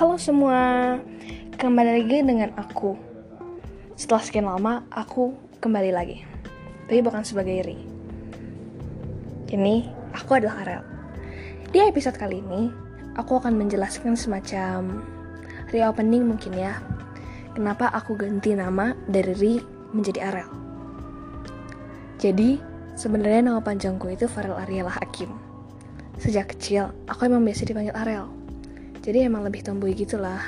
Halo semua, kembali lagi dengan aku. Setelah sekian lama, aku kembali lagi. Tapi bukan sebagai Ri. Ini, aku adalah Arel. Di episode kali ini, aku akan menjelaskan semacam reopening mungkin ya. Kenapa aku ganti nama dari Ri menjadi Arel. Jadi, sebenarnya nama panjangku itu Farel Ariela Hakim. Sejak kecil, aku emang biasa dipanggil Arel jadi emang lebih tomboy gitu lah.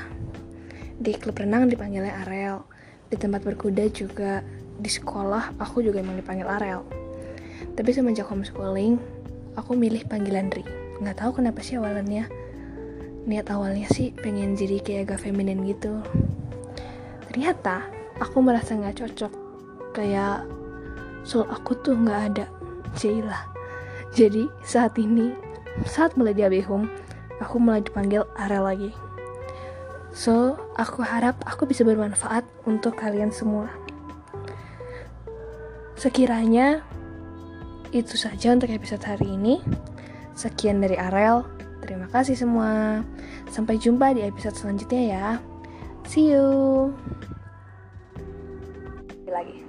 Di klub renang dipanggilnya Arel. Di tempat berkuda juga. Di sekolah aku juga emang dipanggil Arel. Tapi semenjak homeschooling, aku milih panggilan Ri. Nggak tahu kenapa sih awalnya. Niat awalnya sih pengen jadi kayak agak feminin gitu. Ternyata aku merasa nggak cocok. Kayak soul aku tuh nggak ada. Jailah. Jadi saat ini, saat mulai di Abihum, aku mulai dipanggil Arel lagi. So, aku harap aku bisa bermanfaat untuk kalian semua. Sekiranya itu saja untuk episode hari ini. Sekian dari Arel. Terima kasih semua. Sampai jumpa di episode selanjutnya ya. See you. Lagi.